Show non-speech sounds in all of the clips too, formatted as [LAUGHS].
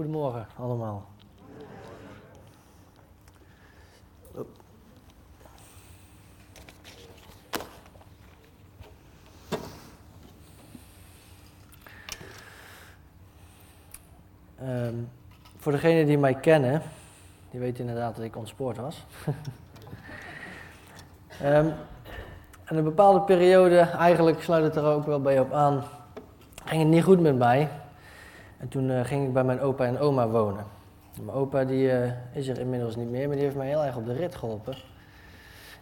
Goedemorgen allemaal. Ehm, voor degenen die mij kennen, die weten inderdaad dat ik ontspoord was. [LAUGHS] en een bepaalde periode, eigenlijk sluit het er ook wel bij op aan, ging het niet goed met mij. En toen uh, ging ik bij mijn opa en oma wonen. Mijn opa die, uh, is er inmiddels niet meer, maar die heeft mij heel erg op de rit geholpen. En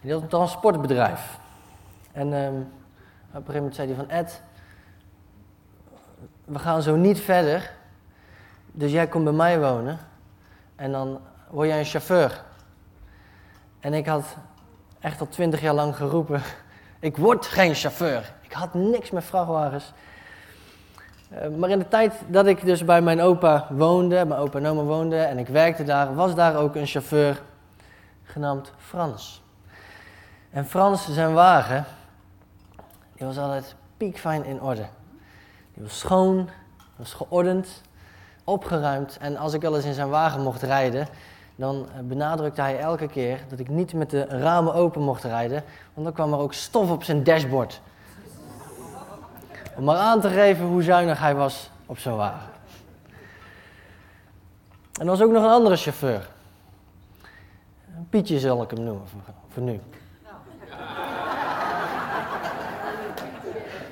die had een transportbedrijf. En um, op een gegeven moment zei hij van Ed, we gaan zo niet verder, dus jij komt bij mij wonen en dan word jij een chauffeur. En ik had echt al twintig jaar lang geroepen, [LAUGHS] ik word geen chauffeur. Ik had niks met vrachtwagens. Uh, maar in de tijd dat ik dus bij mijn opa woonde, mijn opa en oma woonde en ik werkte daar, was daar ook een chauffeur genaamd Frans. En Frans, zijn wagen, die was altijd piekfijn in orde. Die was schoon, was geordend, opgeruimd. En als ik wel eens in zijn wagen mocht rijden, dan benadrukte hij elke keer dat ik niet met de ramen open mocht rijden, want dan kwam er ook stof op zijn dashboard. Om maar aan te geven hoe zuinig hij was op zijn wagen. En er was ook nog een andere chauffeur. Pietje zal ik hem noemen voor, nu.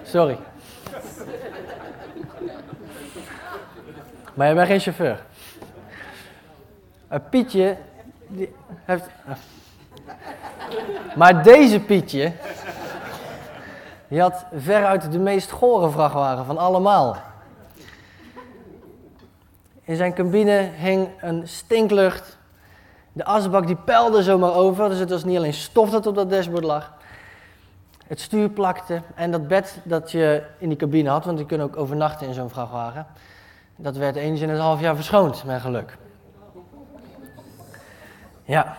Sorry. Maar je bent geen chauffeur. Een Pietje die heeft. Maar deze Pietje. Die had veruit de meest gore vrachtwagen van allemaal. In zijn cabine hing een stinklucht. De asbak die peilde zomaar over, dus het was niet alleen stof dat op dat dashboard lag. Het stuur plakte en dat bed dat je in die cabine had, want je kunt ook overnachten in zo'n vrachtwagen, dat werd eens in het half jaar verschoond, met geluk. Ja.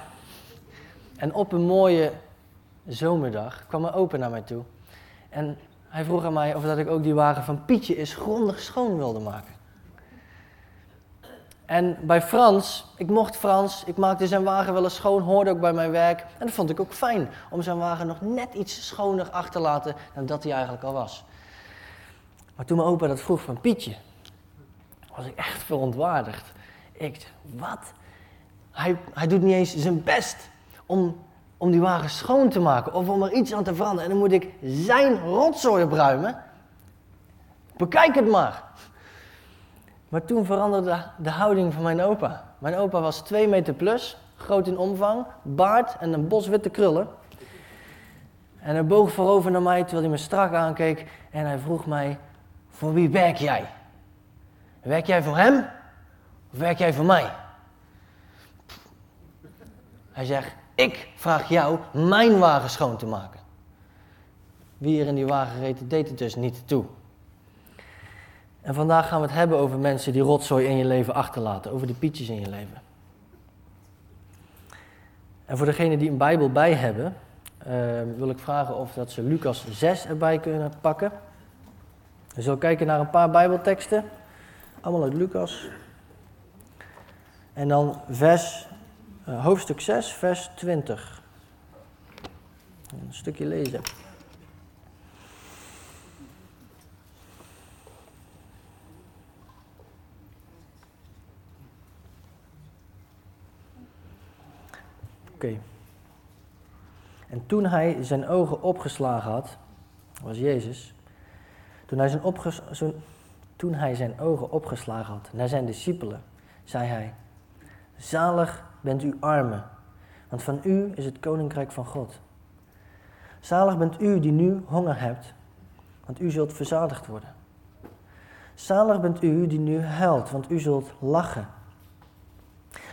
En op een mooie zomerdag kwam mijn opa naar mij toe. En hij vroeg aan mij of dat ik ook die wagen van Pietje eens grondig schoon wilde maken. En bij Frans, ik mocht Frans, ik maakte zijn wagen wel eens schoon, hoorde ook bij mijn werk. En dat vond ik ook fijn, om zijn wagen nog net iets schoner achter te laten dan dat hij eigenlijk al was. Maar toen mijn opa dat vroeg van Pietje, was ik echt verontwaardigd. Ik, wat? Hij, hij doet niet eens zijn best om, om die wagen schoon te maken of om er iets aan te veranderen. En dan moet ik zijn rotzooi opruimen. Bekijk het maar. Maar toen veranderde de houding van mijn opa. Mijn opa was 2 meter plus, groot in omvang, baard en een bos witte krullen. En hij boog voorover naar mij terwijl hij me strak aankeek en hij vroeg mij: Voor wie werk jij? Werk jij voor hem of werk jij voor mij? Hij zegt: Ik vraag jou mijn wagen schoon te maken. Wie er in die wagen reed, deed het dus niet toe. En vandaag gaan we het hebben over mensen die rotzooi in je leven achterlaten, over de pietjes in je leven. En voor degenen die een Bijbel bij hebben, uh, wil ik vragen of dat ze Lucas 6 erbij kunnen pakken. We zullen kijken naar een paar Bijbelteksten, allemaal uit Lucas. En dan vers, uh, hoofdstuk 6, vers 20. Een stukje lezen. Oké. En toen hij zijn ogen opgeslagen had, was Jezus, toen hij, zijn toen hij zijn ogen opgeslagen had naar zijn discipelen, zei hij, zalig bent u armen, want van u is het koninkrijk van God. Zalig bent u die nu honger hebt, want u zult verzadigd worden. Zalig bent u die nu huilt, want u zult lachen.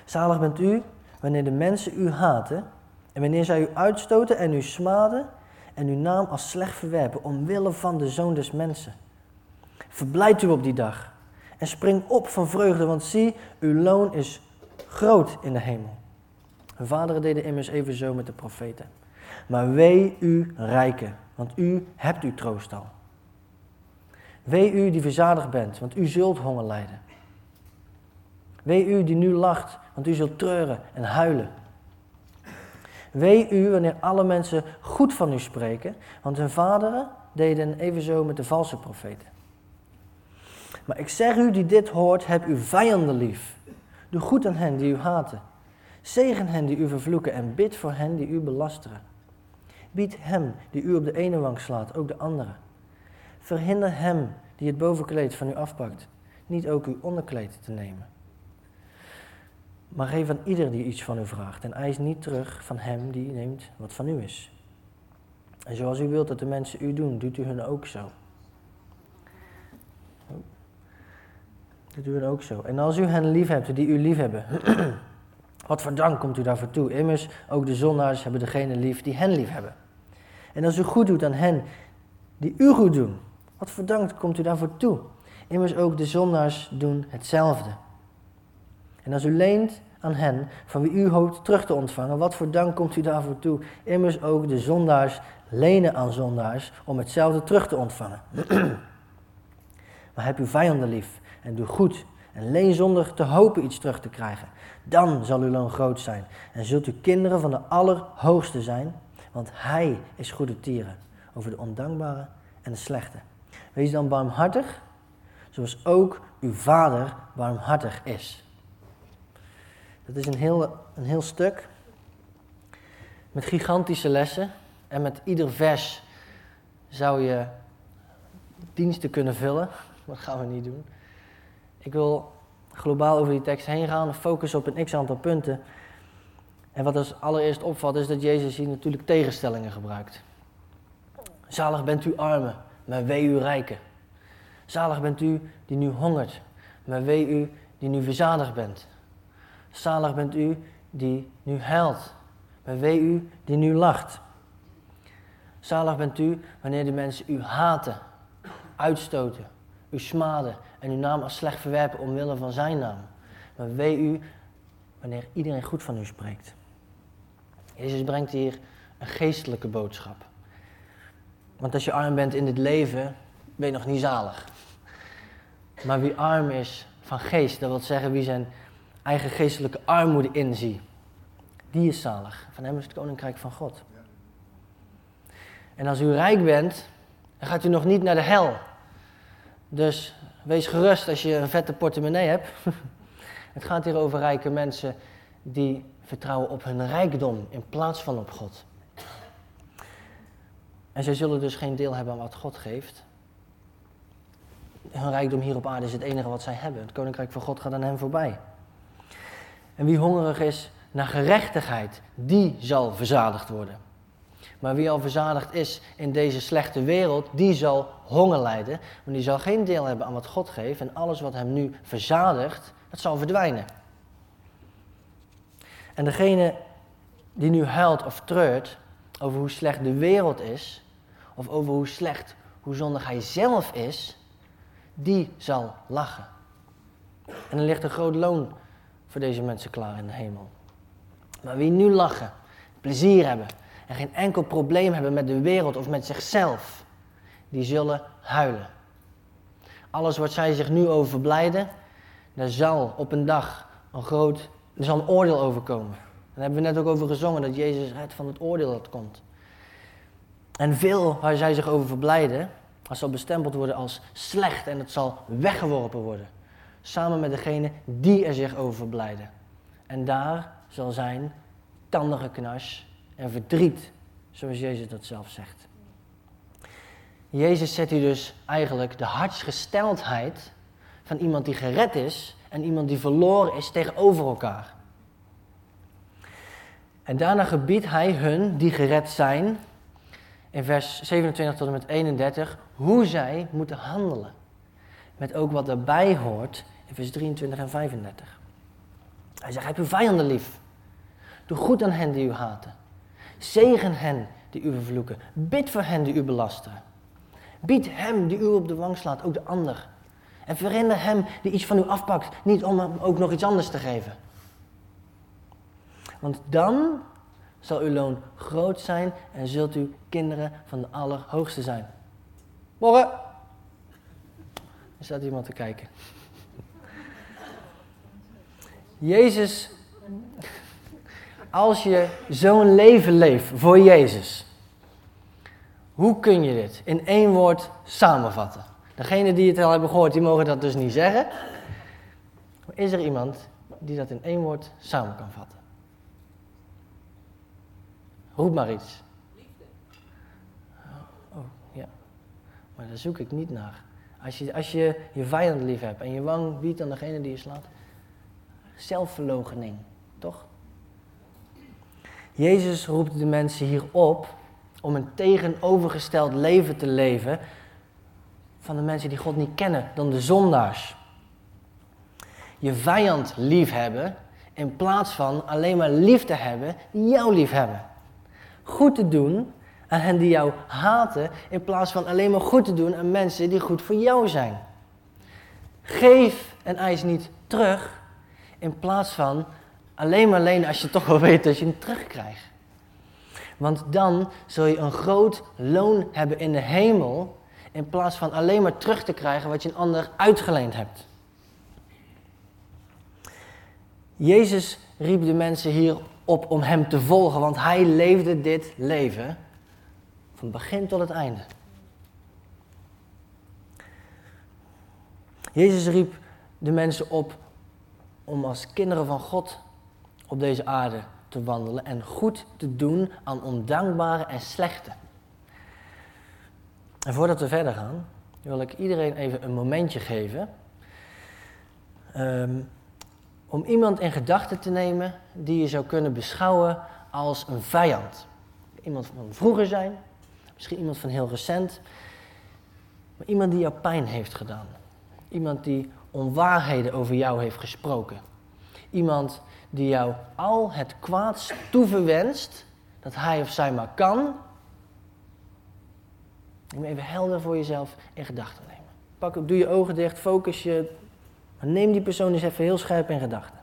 Zalig bent u wanneer de mensen u haten en wanneer zij u uitstoten en u smaden en uw naam als slecht verwerpen omwille van de zoon des mensen. Verblijd u op die dag en spring op van vreugde, want zie, uw loon is groot in de hemel. Hun vaderen deden immers even zo met de profeten. Maar wee u rijken, want u hebt uw troost al. Wee u die verzadigd bent, want u zult honger lijden. Wee u die nu lacht, want u zult treuren en huilen. Wee u wanneer alle mensen goed van u spreken, want hun vaderen deden evenzo met de valse profeten. Maar ik zeg u die dit hoort, heb uw vijanden lief. Doe goed aan hen die u haten. Zegen hen die u vervloeken en bid voor hen die u belasteren. Bied hem die u op de ene wang slaat, ook de andere. Verhinder hem die het bovenkleed van u afpakt, niet ook uw onderkleed te nemen. Maar geef aan ieder die iets van u vraagt en eis niet terug van hem die neemt wat van u is. En zoals u wilt dat de mensen u doen, doet u hun ook zo. Doet u hen ook zo. En als u hen lief hebt die u lief hebben, [CLEARS THROAT] wat voor dank komt u daarvoor toe? Immers, ook de zondaars hebben degene lief die hen lief hebben. En als u goed doet aan hen die u goed doen, wat voor dank komt u daarvoor toe? Immers ook de zondaars doen hetzelfde. En als u leent aan hen van wie u hoopt terug te ontvangen, wat voor dank komt u daarvoor toe? Immers ook de zondaars lenen aan zondaars om hetzelfde terug te ontvangen. [CLEARS THROAT] maar heb uw vijanden lief en doe goed en leen zonder te hopen iets terug te krijgen. Dan zal uw loon groot zijn en zult u kinderen van de Allerhoogste zijn, want Hij is goede tieren over de ondankbare en de slechte. Wees dan barmhartig, zoals ook uw Vader barmhartig is. Dat is een heel, een heel stuk met gigantische lessen. En met ieder vers zou je diensten kunnen vullen. [LAUGHS] Dat gaan we niet doen. Ik wil globaal over die tekst heen gaan, focussen op een x aantal punten. En wat als allereerst opvalt is dat Jezus hier natuurlijk tegenstellingen gebruikt. Zalig bent u armen, maar wee u rijken. Zalig bent u die nu hongert, maar wee u die nu verzadigd bent. Zalig bent u die nu huilt, maar wee u die nu lacht. Zalig bent u wanneer de mensen u haten, uitstoten, u smaden en uw naam als slecht verwerpen omwille van zijn naam. Maar wee u wanneer iedereen goed van u spreekt. Jezus brengt hier een geestelijke boodschap. Want als je arm bent in dit leven, ben je nog niet zalig. Maar wie arm is van geest, dat wil zeggen wie zijn eigen geestelijke armoede inziet, die is zalig. Van hem is het koninkrijk van God. En als u rijk bent, dan gaat u nog niet naar de hel. Dus wees gerust als je een vette portemonnee hebt. [LAUGHS] Het gaat hier over rijke mensen die vertrouwen op hun rijkdom in plaats van op God. En zij zullen dus geen deel hebben aan wat God geeft. Hun rijkdom hier op aarde is het enige wat zij hebben. Het koninkrijk van God gaat aan hen voorbij. En wie hongerig is naar gerechtigheid, die zal verzadigd worden. Maar wie al verzadigd is in deze slechte wereld, die zal honger lijden. Want die zal geen deel hebben aan wat God geeft. En alles wat hem nu verzadigt, dat zal verdwijnen. En degene die nu huilt of treurt over hoe slecht de wereld is, of over hoe slecht, hoe zondig hij zelf is, die zal lachen. En er ligt een groot loon voor deze mensen klaar in de hemel. Maar wie nu lachen, plezier hebben en geen enkel probleem hebben met de wereld of met zichzelf, die zullen huilen. Alles wat zij zich nu over verblijden, daar zal op een dag een groot, er zal een oordeel overkomen. Daar hebben we net ook over gezongen, dat Jezus redt van het oordeel dat komt. En veel waar zij zich over verblijden, dat zal bestempeld worden als slecht en het zal weggeworpen worden. Samen met degene die er zich over verblijden. En daar zal zijn knars en verdriet, zoals Jezus dat zelf zegt. Jezus zet hier dus eigenlijk de hartsgesteldheid van iemand die gered is en iemand die verloren is tegenover elkaar. En daarna gebiedt hij hun die gered zijn, in vers 27 tot en met 31, hoe zij moeten handelen. Met ook wat daarbij hoort in vers 23 en 35. Hij zegt, heb uw vijanden lief. Doe goed aan hen die u haten. Zegen hen die u vervloeken. Bid voor hen die u belasteren. Bied hem die u op de wang slaat, ook de ander. En verhinder hem die iets van u afpakt, niet om hem ook nog iets anders te geven. Want dan zal uw loon groot zijn en zult u kinderen van de Allerhoogste zijn. Morgen! Er staat iemand te kijken. Jezus, als je zo'n leven leeft voor Jezus, hoe kun je dit in één woord samenvatten? Degenen die het al hebben gehoord, die mogen dat dus niet zeggen. Is er iemand die dat in één woord samen kan vatten? Roep maar iets. Liefde. Oh, ja. Maar daar zoek ik niet naar. Als je, als je je vijand lief hebt en je wang biedt aan degene die je slaat. Zelfverloochening, toch? Jezus roept de mensen hier op om een tegenovergesteld leven te leven van de mensen die God niet kennen, dan de zondaars. Je vijand lief hebben in plaats van alleen maar lief te hebben die jou lief hebben. Goed te doen aan hen die jou haten in plaats van alleen maar goed te doen aan mensen die goed voor jou zijn. Geef en eis niet terug in plaats van alleen maar lenen als je toch wel weet dat je het terugkrijgt. Want dan zul je een groot loon hebben in de hemel in plaats van alleen maar terug te krijgen wat je een ander uitgeleend hebt. Jezus riep de mensen hier op om hem te volgen, want hij leefde dit leven van begin tot het einde. Jezus riep de mensen op om als kinderen van God op deze aarde te wandelen en goed te doen aan ondankbare en slechte. En voordat we verder gaan, wil ik iedereen even een momentje geven. Um, om iemand in gedachten te nemen die je zou kunnen beschouwen als een vijand. Iemand van vroeger zijn, misschien iemand van heel recent, maar iemand die jou pijn heeft gedaan. Iemand die onwaarheden over jou heeft gesproken. Iemand die jou al het kwaads toeverwenst dat hij of zij maar kan. Neem even helder voor jezelf in gedachten nemen. Pak, doe je ogen dicht, focus je. Maar neem die persoon eens even heel scherp in gedachten.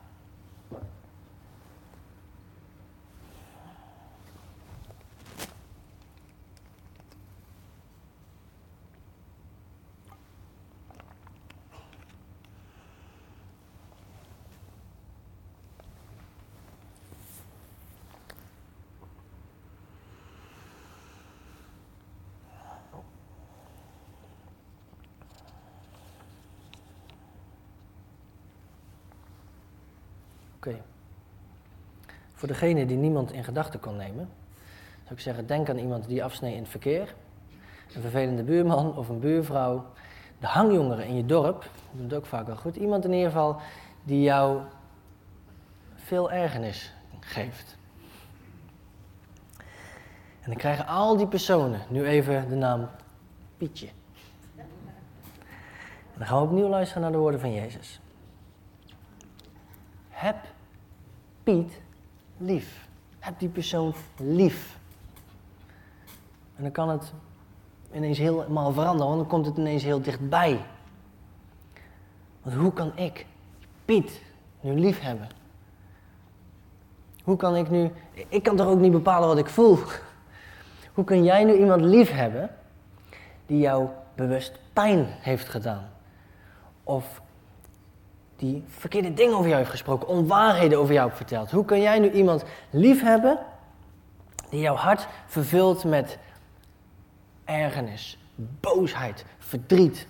Oké. Voor degene die niemand in gedachten kon nemen, zou ik zeggen: denk aan iemand die afsneed in het verkeer. Een vervelende buurman of een buurvrouw. De hangjongeren in je dorp, dat doet ook vaak wel goed. Iemand in ieder geval die jou veel ergernis geeft. En dan krijgen al die personen nu even de naam Pietje. En dan gaan we opnieuw luisteren naar de woorden van Jezus. Heb Piet lief. Heb die persoon lief. En dan kan het ineens helemaal veranderen, want dan komt het ineens heel dichtbij. Want hoe kan ik Piet nu lief hebben? Hoe kan ik nu. Ik kan toch ook niet bepalen wat ik voel? Hoe kun jij nu iemand lief hebben die jou bewust pijn heeft gedaan? Of die verkeerde dingen over jou heeft gesproken, onwaarheden over jou heeft verteld. Hoe kun jij nu iemand lief hebben die jouw hart vervult met ergernis, boosheid, verdriet?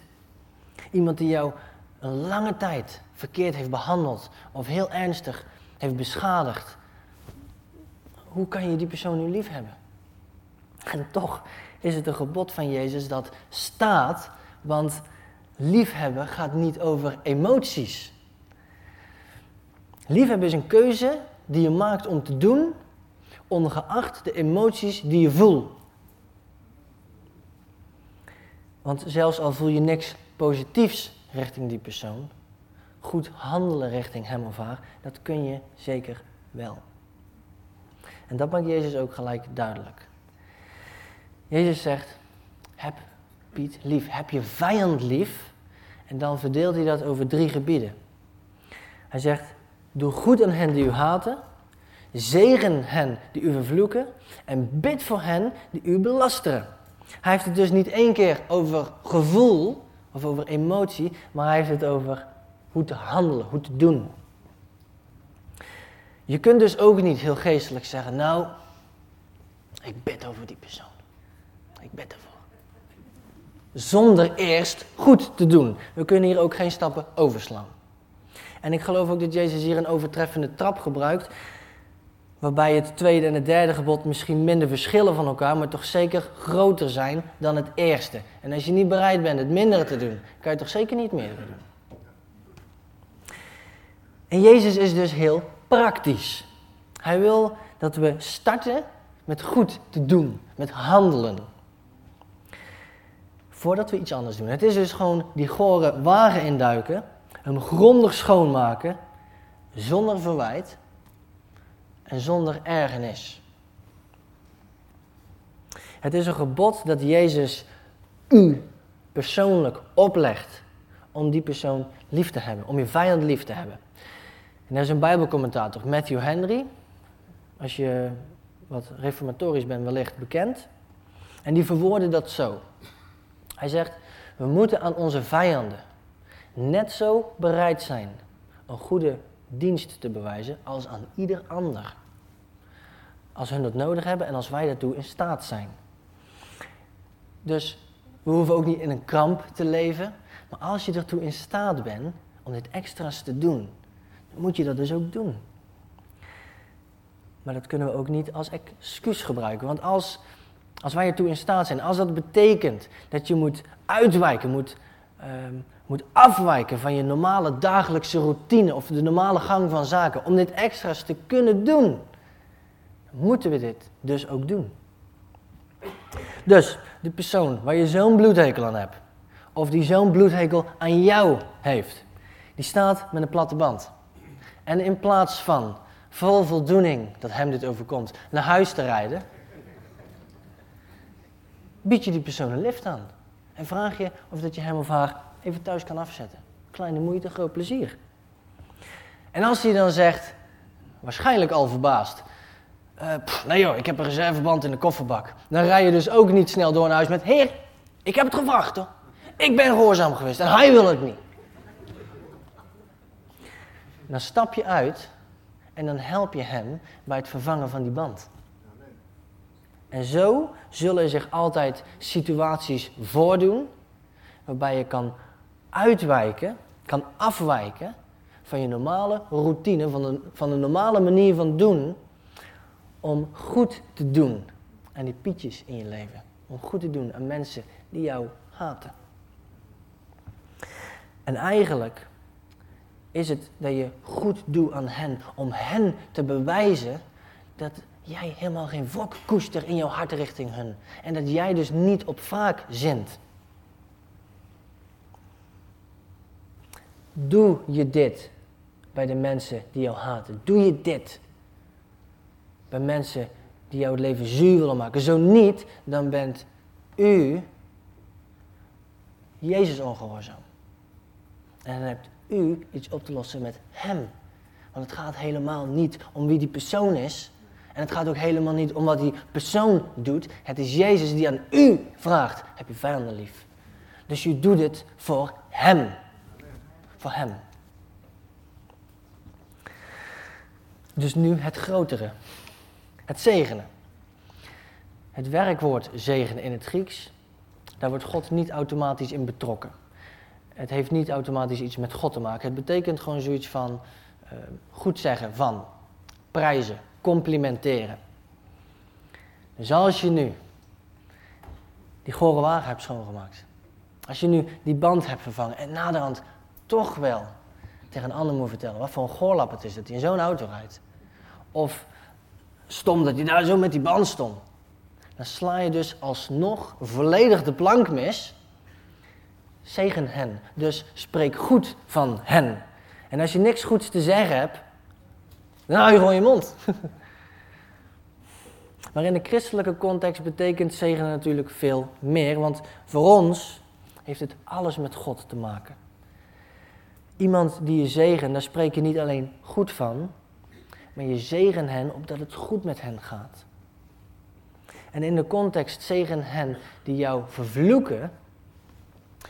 Iemand die jou een lange tijd verkeerd heeft behandeld of heel ernstig heeft beschadigd. Hoe kan je die persoon nu lief hebben? En toch is het een gebod van Jezus dat staat, want liefhebben gaat niet over emoties. Liefhebben is een keuze die je maakt om te doen, ongeacht de emoties die je voelt. Want zelfs al voel je niks positiefs richting die persoon, goed handelen richting hem of haar, dat kun je zeker wel. En dat maakt Jezus ook gelijk duidelijk. Jezus zegt: heb Piet lief, heb je vijand lief. En dan verdeelt hij dat over drie gebieden. Hij zegt: Doe goed aan hen die u haten. Zegen hen die u vervloeken. En bid voor hen die u belasteren. Hij heeft het dus niet één keer over gevoel of over emotie, maar hij heeft het over hoe te handelen, hoe te doen. Je kunt dus ook niet heel geestelijk zeggen, nou, ik bid over die persoon. Ik bid ervoor. Zonder eerst goed te doen. We kunnen hier ook geen stappen overslaan. En ik geloof ook dat Jezus hier een overtreffende trap gebruikt. Waarbij het tweede en het derde gebod misschien minder verschillen van elkaar, maar toch zeker groter zijn dan het eerste. En als je niet bereid bent het mindere te doen, kan je toch zeker niet meer doen. En Jezus is dus heel praktisch. Hij wil dat we starten met goed te doen, met handelen. Voordat we iets anders doen. Het is dus gewoon die gore wagen induiken, hem grondig schoonmaken, zonder verwijt en zonder ergernis. Het is een gebod dat Jezus u persoonlijk oplegt om die persoon lief te hebben, om je vijand lief te hebben. En er is een Bijbelcommentator, Matthew Henry, als je wat reformatorisch bent wellicht bekend. En die verwoordde dat zo. Hij zegt, we moeten aan onze vijanden net zo bereid zijn een goede dienst te bewijzen als aan ieder ander. Als hun dat nodig hebben en als wij daartoe in staat zijn. Dus we hoeven ook niet in een kramp te leven, maar als je ertoe in staat bent om dit extra's te doen, dan moet je dat dus ook doen. Maar dat kunnen we ook niet als excuus gebruiken. Want als, als wij ertoe in staat zijn, als dat betekent dat je moet uitwijken, moet, ehm, moet afwijken van je normale dagelijkse routine of de normale gang van zaken, om dit extra's te kunnen doen, moeten we dit dus ook doen. Dus de persoon waar je zo'n bloedhekel aan hebt, of die zo'n bloedhekel aan jou heeft, die staat met een platte band. En in plaats van vol voldoening dat hem dit overkomt, naar huis te rijden, bied je die persoon een lift aan. En vraag je of dat je hem of haar even thuis kan afzetten. Kleine moeite, groot plezier. En als hij dan zegt, waarschijnlijk al verbaasd, uh, nee joh, ik heb een reserveband in de kofferbak. Dan rij je dus ook niet snel door naar huis met, heer, ik heb het gevraagd hoor. Ik ben gehoorzaam geweest en hij wil het niet. Dan stap je uit en dan help je hem bij het vervangen van die band. En zo zullen zich altijd situaties voordoen waarbij je kan uitwijken, kan afwijken van je normale routine, van de, van de normale manier van doen, om goed te doen aan die pietjes in je leven. Om goed te doen aan mensen die jou haten. En eigenlijk is het dat je goed doet aan hen, om hen te bewijzen dat jij helemaal geen wrok koester in jouw hart richting hen. En dat jij dus niet op vaak zint. Doe je dit bij de mensen die jou haten? Doe je dit bij mensen die jouw leven zuur willen maken? Zo niet, dan bent u Jezus ongehoorzaam. En dan hebt u iets op te lossen met hem. Want het gaat helemaal niet om wie die persoon is. En het gaat ook helemaal niet om wat die persoon doet. Het is Jezus die aan u vraagt: heb je vijanden lief? Dus je doet het voor hem. Hem. Dus nu het grotere. Het zegenen. Het werkwoord zegenen in het Grieks, daar wordt God niet automatisch in betrokken het heeft niet automatisch iets met God te maken. Het betekent gewoon zoiets van uh, goed zeggen van, prijzen, complimenteren. Dus als je nu die gore wagen hebt schoongemaakt, als je nu die band hebt vervangen en naderhand toch wel tegen een ander moet vertellen wat voor een goorlap het is dat hij in zo'n auto rijdt. Of stom dat hij daar zo met die band stond. Dan sla je dus alsnog volledig de plank mis Zegen hen. Dus spreek goed van hen. En als je niks goeds te zeggen hebt, dan hou je gewoon je mond. [LAUGHS] maar in de christelijke context betekent zegen natuurlijk veel meer, want voor ons heeft het alles met God te maken. Iemand die je zegen, daar spreek je niet alleen goed van, maar je zegen hen opdat het goed met hen gaat. En in de context zegen hen die jou vervloeken,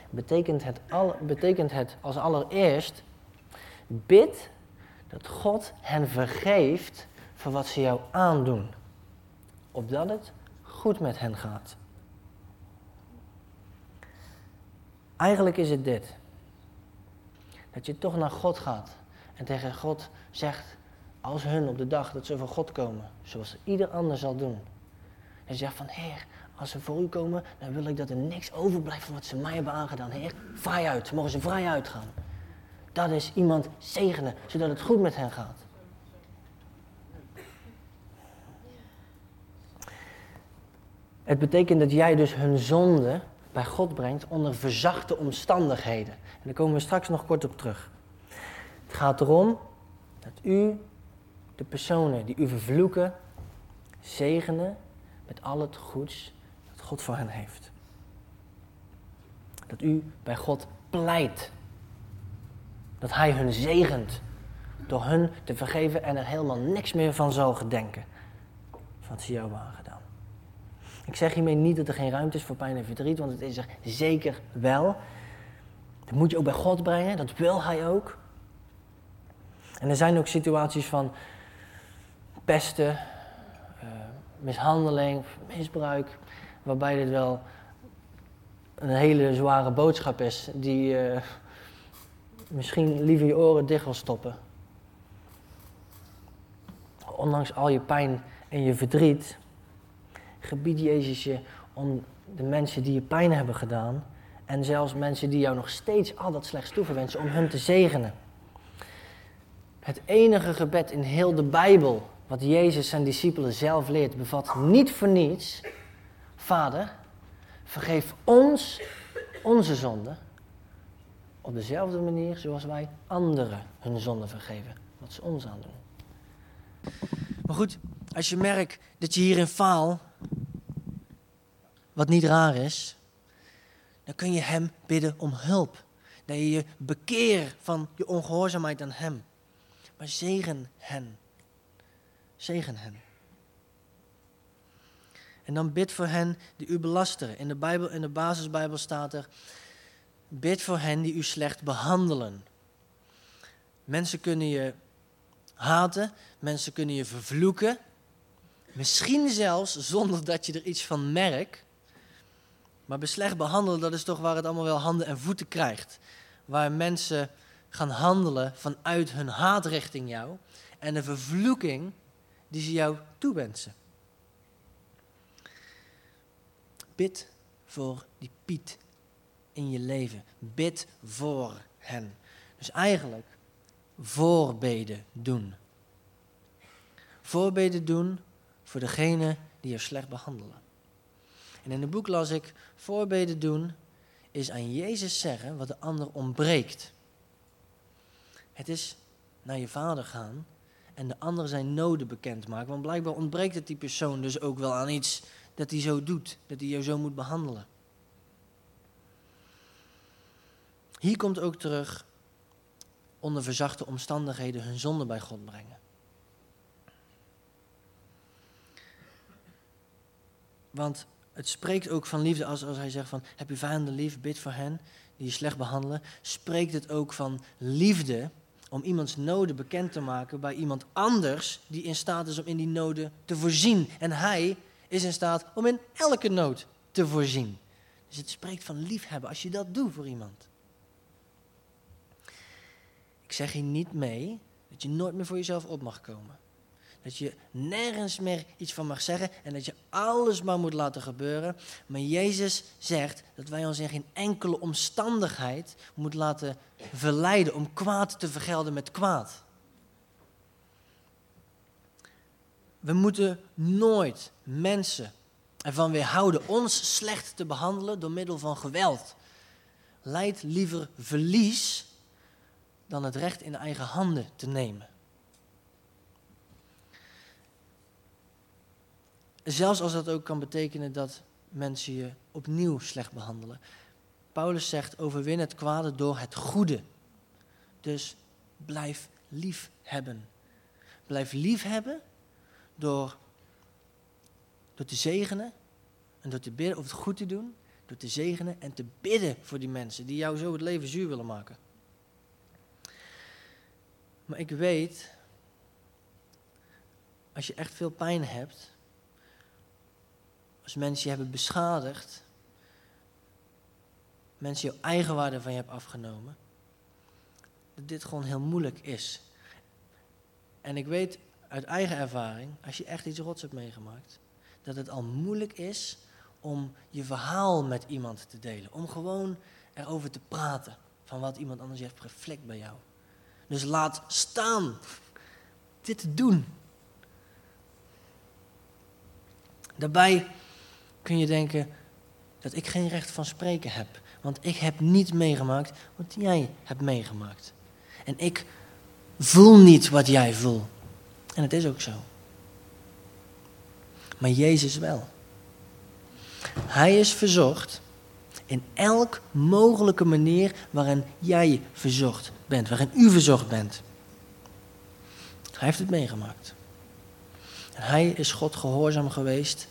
betekent het, al, betekent het als allereerst, bid dat God hen vergeeft voor wat ze jou aandoen, opdat het goed met hen gaat. Eigenlijk is het dit. Dat je toch naar God gaat en tegen God zegt, als hun op de dag dat ze voor God komen, zoals ieder ander zal doen. En zegt van, Heer, als ze voor u komen, dan wil ik dat er niks overblijft van wat ze mij hebben aangedaan. Heer, vrij uit, mogen ze vrij uitgaan. Dat is iemand zegenen, zodat het goed met hen gaat. Het betekent dat jij dus hun zonde bij God brengt onder verzachte omstandigheden. En daar komen we straks nog kort op terug. Het gaat erom dat u de personen die u vervloeken, zegenen met al het goeds dat God voor hen heeft. Dat u bij God pleit. Dat Hij hun zegent door hun te vergeven en er helemaal niks meer van zal gedenken. Ze jou aangedaan. Ik zeg hiermee niet dat er geen ruimte is voor pijn en verdriet, want het is er zeker wel. Dat moet je ook bij God brengen, dat wil Hij ook. En er zijn ook situaties van pesten, uh, mishandeling, misbruik, waarbij dit wel een hele zware boodschap is, die uh, misschien liever je oren dicht wil stoppen. Ondanks al je pijn en je verdriet, gebied Jezus je om de mensen die je pijn hebben gedaan, en zelfs mensen die jou nog steeds al dat slechts toeverwensen, om hen te zegenen. Het enige gebed in heel de Bijbel wat Jezus zijn discipelen zelf leert, bevat niet voor niets: Vader, vergeef ons onze zonde op dezelfde manier zoals wij anderen hun zonde vergeven, wat ze ons aandoen. Maar goed, als je merkt dat je hierin faalt, wat niet raar is, dan kun je Hem bidden om hulp. Dat je je bekeert van je ongehoorzaamheid aan Hem. Maar zegen hen. Zegen hen. En dan bid voor hen die u belasteren. In de, Bijbel, in de basisbijbel staat er, bid voor hen die u slecht behandelen. Mensen kunnen je haten, mensen kunnen je vervloeken. Misschien zelfs zonder dat je er iets van merkt. Maar bij slecht behandelen, dat is toch waar het allemaal wel handen en voeten krijgt. Waar mensen gaan handelen vanuit hun haat richting jou en de vervloeking die ze jou toewensen. Bid voor die Piet in je leven. Bid voor hen. Dus eigenlijk voorbeden doen. Voorbeden doen voor degene die je slecht behandelen. En in het boek las ik, voorbeden doen is aan Jezus zeggen wat de ander ontbreekt. Het is naar je vader gaan en de ander zijn noden bekendmaken. Want blijkbaar ontbreekt het die persoon dus ook wel aan iets dat hij zo doet, dat hij jou zo moet behandelen. Hier komt ook terug onder verzachte omstandigheden hun zonde bij God brengen. Want het spreekt ook van liefde als, hij zegt van heb je vijanden lief, bid voor hen die je slecht behandelen. Spreekt het ook van liefde om iemands noden bekend te maken bij iemand anders die in staat is om in die noden te voorzien. En hij is in staat om in elke nood te voorzien. Dus het spreekt van liefhebben als je dat doet voor iemand. Ik zeg hier niet mee dat je nooit meer voor jezelf op mag komen. Dat je nergens meer iets van mag zeggen en dat je alles maar moet laten gebeuren. Maar Jezus zegt dat wij ons in geen enkele omstandigheid moeten laten verleiden om kwaad te vergelden met kwaad. We moeten nooit mensen ervan weerhouden ons slecht te behandelen door middel van geweld. Leid liever verlies dan het recht in eigen handen te nemen. Zelfs als dat ook kan betekenen dat mensen je opnieuw slecht behandelen. Paulus zegt: overwin het kwade door het goede. Dus blijf lief hebben. Blijf lief hebben door, door te zegenen en door te bidden, of het goed te doen, door te zegenen en te bidden voor die mensen die jou zo het leven zuur willen maken. Maar ik weet, als je echt veel pijn hebt, als mensen je hebben beschadigd, mensen jouw eigenwaarde van je hebben afgenomen, dat dit gewoon heel moeilijk is. En ik weet uit eigen ervaring, als je echt iets rots hebt meegemaakt, dat het al moeilijk is om je verhaal met iemand te delen. Om gewoon erover te praten. Van wat iemand anders heeft geflikt bij jou. Dus laat staan dit te doen. Daarbij kun je denken dat ik geen recht van spreken heb. Want ik heb niet meegemaakt wat jij hebt meegemaakt. En ik voel niet wat jij voelt. En het is ook zo. Maar Jezus wel. Hij is verzocht in elk mogelijke manier waarin jij verzocht bent, waarin u verzocht bent. Hij heeft het meegemaakt. En hij is God gehoorzaam geweest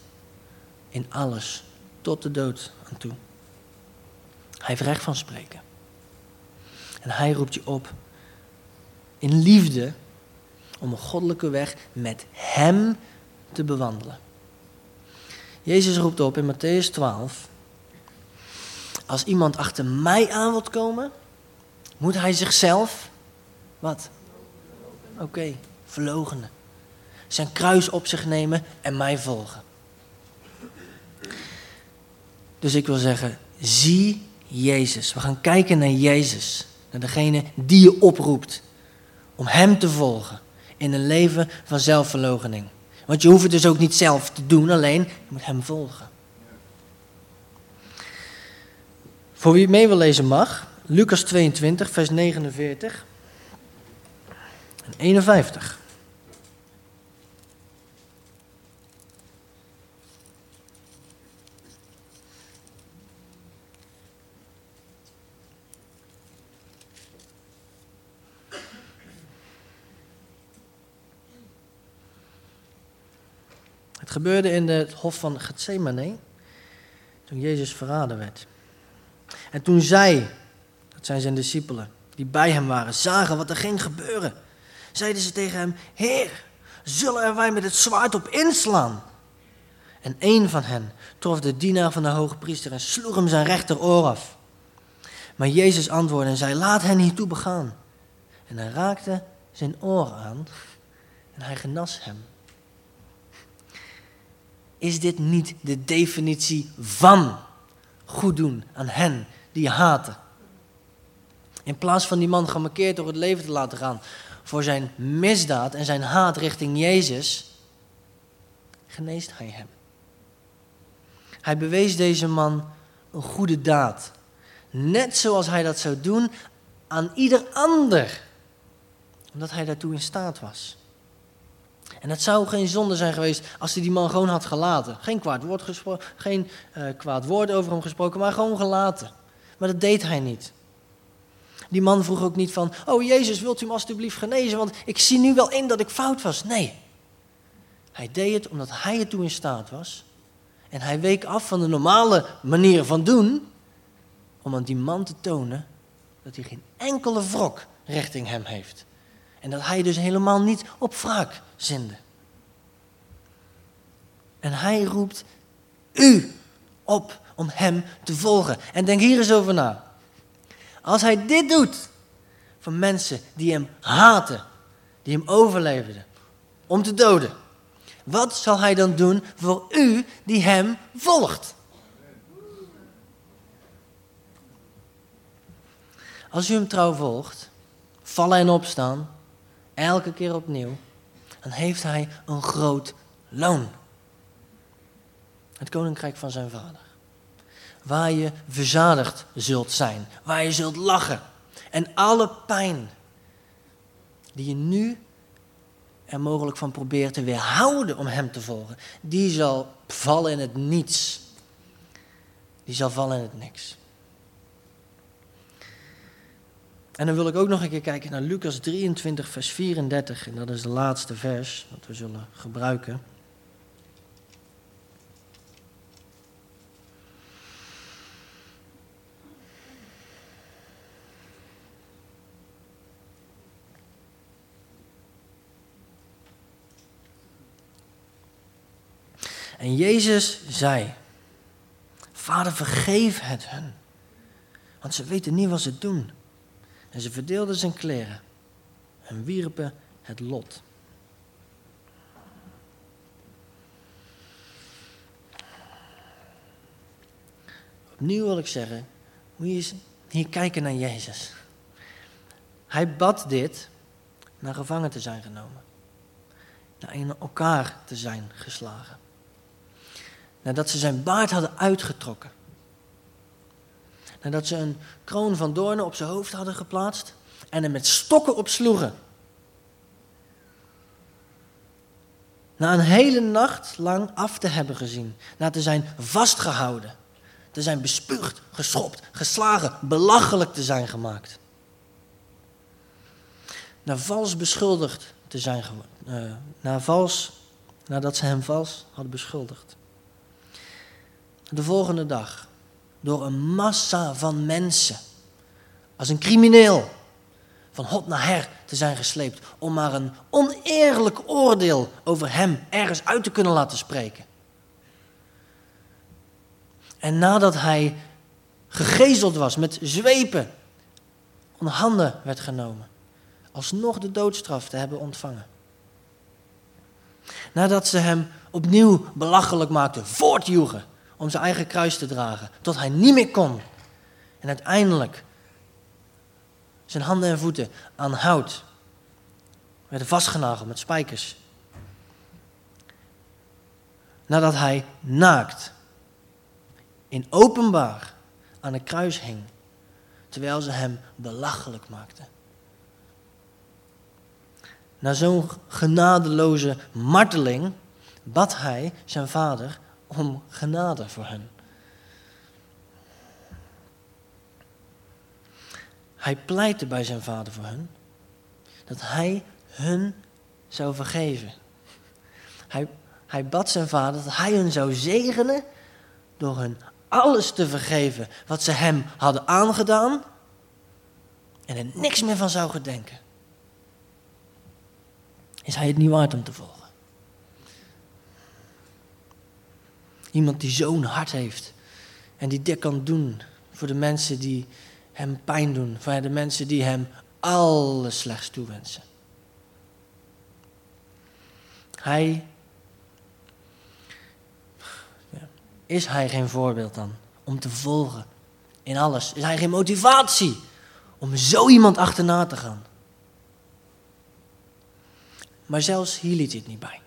in alles, tot de dood aan toe. Hij heeft recht van spreken. En hij roept je op in liefde om een goddelijke weg met hem te bewandelen. Jezus roept op in Matthäus 12. Als iemand achter mij aan wilt komen, moet hij zichzelf, wat? Oké, okay. Zijn kruis op zich nemen en mij volgen. Dus ik wil zeggen, zie Jezus. We gaan kijken naar Jezus. Naar degene die je oproept om Hem te volgen in een leven van zelfverloochening. Want je hoeft het dus ook niet zelf te doen, alleen je moet Hem volgen. Voor wie mee wil lezen mag, Lucas 22, vers 49 en 51. Gebeurde in het hof van Gethsemane, toen Jezus verraden werd. En toen zij, dat zijn zijn discipelen, die bij hem waren, zagen wat er ging gebeuren, zeiden ze tegen hem, Heer, zullen wij met het zwaard op inslaan? En een van hen trof de dienaar van de hoge priester en sloeg hem zijn rechteroor af. Maar Jezus antwoordde en zei, laat hen hiertoe begaan. En hij raakte zijn oor aan en hij genas hem is dit niet de definitie van goed doen aan hen die haten? In plaats van die man gemarkeerd door het leven te laten gaan voor zijn misdaad en zijn haat richting Jezus, geneest hij hem. Hij bewees deze man een goede daad. Net zoals hij dat zou doen aan ieder ander. Omdat hij daartoe in staat was. En het zou geen zonde zijn geweest als hij die man gewoon had gelaten. Geen kwaad woord, gesproken, geen, uh, kwaad woord over hem gesproken, maar gewoon gelaten. Maar dat deed hij niet. Die man vroeg ook niet van, oh Jezus, wilt u me alstublieft genezen, want ik zie nu wel in dat ik fout was. Nee, hij deed het omdat hij ertoe in staat was. En hij week af van de normale manier van doen, om aan die man te tonen dat hij geen enkele wrok richting hem heeft. En dat hij dus helemaal niet op wraak zinde. En hij roept u op om hem te volgen. En denk hier eens over na. Als hij dit doet voor mensen die hem haten, die hem overleefden, om te doden. Wat zal hij dan doen voor u die hem volgt? Als u hem trouw volgt, vallen en opstaan, elke keer opnieuw, dan heeft hij een groot loon. Het koninkrijk van zijn vader. Waar je verzadigd zult zijn, waar je zult lachen. En alle pijn die je nu er mogelijk van probeert te weerhouden om hem te volgen, die zal vallen in het niets. Die zal vallen in het niks. En dan wil ik ook nog een keer kijken naar Lucas 23, vers 34. En dat is de laatste vers dat we zullen gebruiken. En Jezus zei: Vader, vergeef het hen, want ze weten niet wat ze doen. En ze verdeelden zijn kleren en wierpen het lot. Opnieuw wil ik zeggen, moet je hier kijken naar Jezus. Hij bad dit naar gevangen te zijn genomen. Naar in elkaar te zijn geslagen. Nadat ze zijn baard hadden uitgetrokken. Nadat ze een kroon van doornen op zijn hoofd hadden geplaatst en hem met stokken opsloegen. Na een hele nacht lang af te hebben gezien, na te zijn vastgehouden, te zijn bespuugd, geschopt, geslagen, belachelijk te zijn gemaakt. Na vals beschuldigd te zijn, uh, na vals, nadat ze hem vals hadden beschuldigd. De volgende dag, door een massa van mensen, als een crimineel, van hot naar her te zijn gesleept, om maar een oneerlijk oordeel over hem ergens uit te kunnen laten spreken. En nadat hij gegezeld was met zwepen, onder handen werd genomen, alsnog de doodstraf te hebben ontvangen. Nadat ze hem opnieuw belachelijk maakten, voortjoegen om zijn eigen kruis te dragen, tot hij niet meer kon. En uiteindelijk zijn handen en voeten aan hout werden vastgenageld met spijkers. Nadat hij naakt in openbaar aan een kruis hing, terwijl ze hem belachelijk maakten. Na zo'n genadeloze marteling bad hij zijn vader om genade voor hen. Hij pleitte bij zijn vader voor hen dat hij hun zou vergeven. Hij, hij bad zijn vader dat hij hun zou zegenen door hun alles te vergeven wat ze hem hadden aangedaan en er niks meer van zou gedenken. Is hij het niet waard om te volgen? Iemand die zo'n hart heeft en die dit kan doen voor de mensen die hem pijn doen, voor de mensen die hem alles slechts toewensen. Hij Is hij geen voorbeeld dan om te volgen in alles? Is hij geen motivatie om zo iemand achterna te gaan? Maar zelfs hier liet hij het niet bij.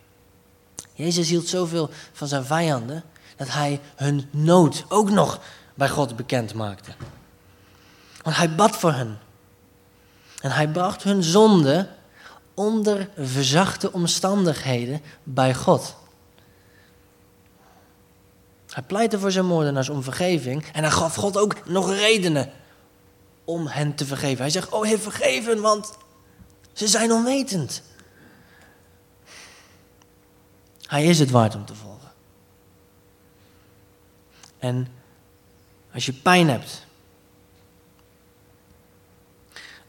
Jezus hield zoveel van zijn vijanden dat hij hun nood ook nog bij God bekend maakte. Want hij bad voor hen. En hij bracht hun zonde onder verzachte omstandigheden bij God. Hij pleitte voor zijn moordenaars om vergeving en hij gaf God ook nog redenen om hen te vergeven. Hij zegt, oh Heer, vergeven, want ze zijn onwetend. Hij is het waard om te volgen. En als je pijn hebt,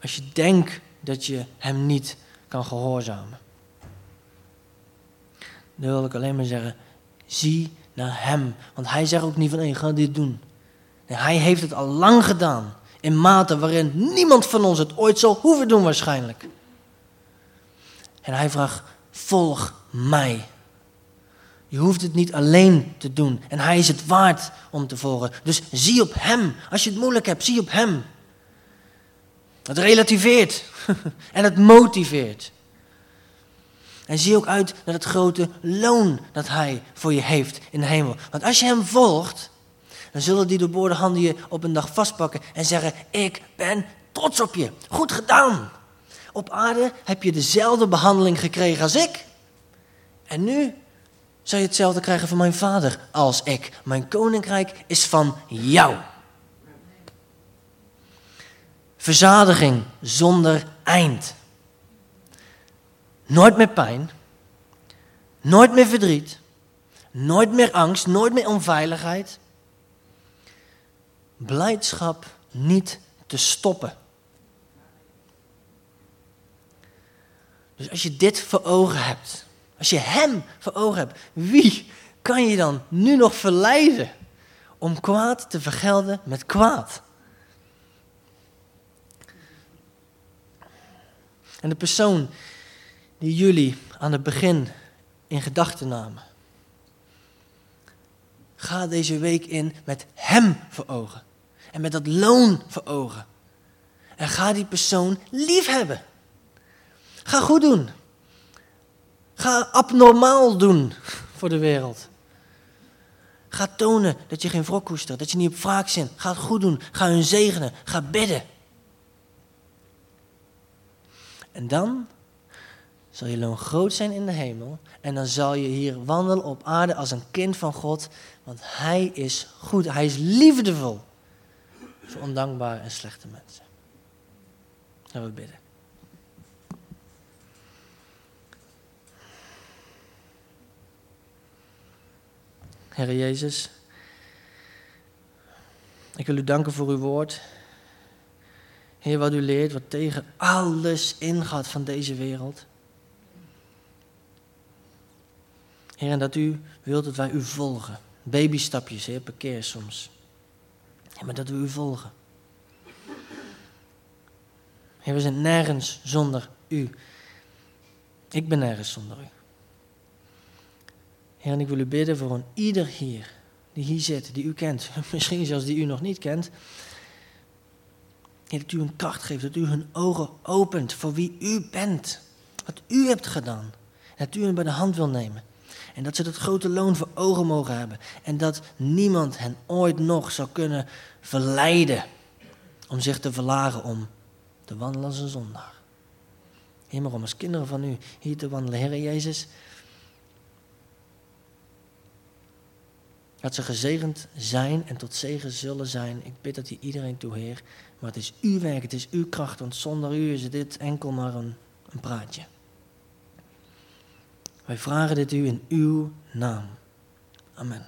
als je denkt dat je hem niet kan gehoorzamen, dan wil ik alleen maar zeggen, zie naar Hem. Want Hij zegt ook niet van, hé, ga dit doen. Nee, hij heeft het al lang gedaan. In mate waarin niemand van ons het ooit zal hoeven doen waarschijnlijk. En Hij vraagt, volg mij. Je hoeft het niet alleen te doen. En Hij is het waard om te volgen. Dus zie op Hem. Als je het moeilijk hebt, zie op Hem. Het relativeert [LAUGHS] en het motiveert. En zie ook uit naar het grote loon dat hij voor je heeft in de hemel. Want als je hem volgt, dan zullen die doorboorde handen je op een dag vastpakken en zeggen: Ik ben trots op je. Goed gedaan. Op aarde heb je dezelfde behandeling gekregen als ik. En nu zal je hetzelfde krijgen van mijn vader als ik. Mijn koninkrijk is van jou. Verzadiging zonder eind. Nooit meer pijn. Nooit meer verdriet. Nooit meer angst. Nooit meer onveiligheid. Blijdschap niet te stoppen. Dus als je dit voor ogen hebt, als je Hem voor ogen hebt, wie kan je dan nu nog verleiden om kwaad te vergelden met kwaad? En de persoon die jullie aan het begin in gedachten namen. Ga deze week in met Hem voor ogen. En met dat loon voor ogen. En ga die persoon lief hebben. Ga goed doen. Ga abnormaal doen voor de wereld. Ga tonen dat je geen wrok koestert, dat je niet op wraak zit. Ga het goed doen. Ga hun zegenen. Ga bidden. En dan zal je loon groot zijn in de hemel. En dan zal je hier wandelen op aarde als een kind van God. Want Hij is goed. Hij is liefdevol voor ondankbare en slechte mensen. Gaan we bidden. Heer Jezus, ik wil u danken voor uw woord. Heer, wat u leert, wat tegen alles ingaat van deze wereld. Heer, en dat u wilt dat wij u volgen. Babystapjes, Heer, per keer soms. Ja, maar dat we u volgen. Heer, we zijn nergens zonder u. Ik ben nergens zonder u. Heer, en ik wil u bidden voor een ieder hier, die hier zit, die u kent. [LAUGHS] Misschien zelfs die u nog niet kent. Dat u een kracht geeft, dat u hun ogen opent voor wie u bent. Wat u hebt gedaan. Dat u hen bij de hand wil nemen. En dat ze dat grote loon voor ogen mogen hebben. En dat niemand hen ooit nog zou kunnen verleiden om zich te verlagen om te wandelen als een zondaar. Heer, om als kinderen van u hier te wandelen. Heer Jezus, dat ze gezegend zijn en tot zegen zullen zijn. Ik bid dat u iedereen toe, Heer. Maar het is uw werk, het is uw kracht, want zonder u is dit enkel maar een, een praatje. Wij vragen dit u in uw naam. Amen.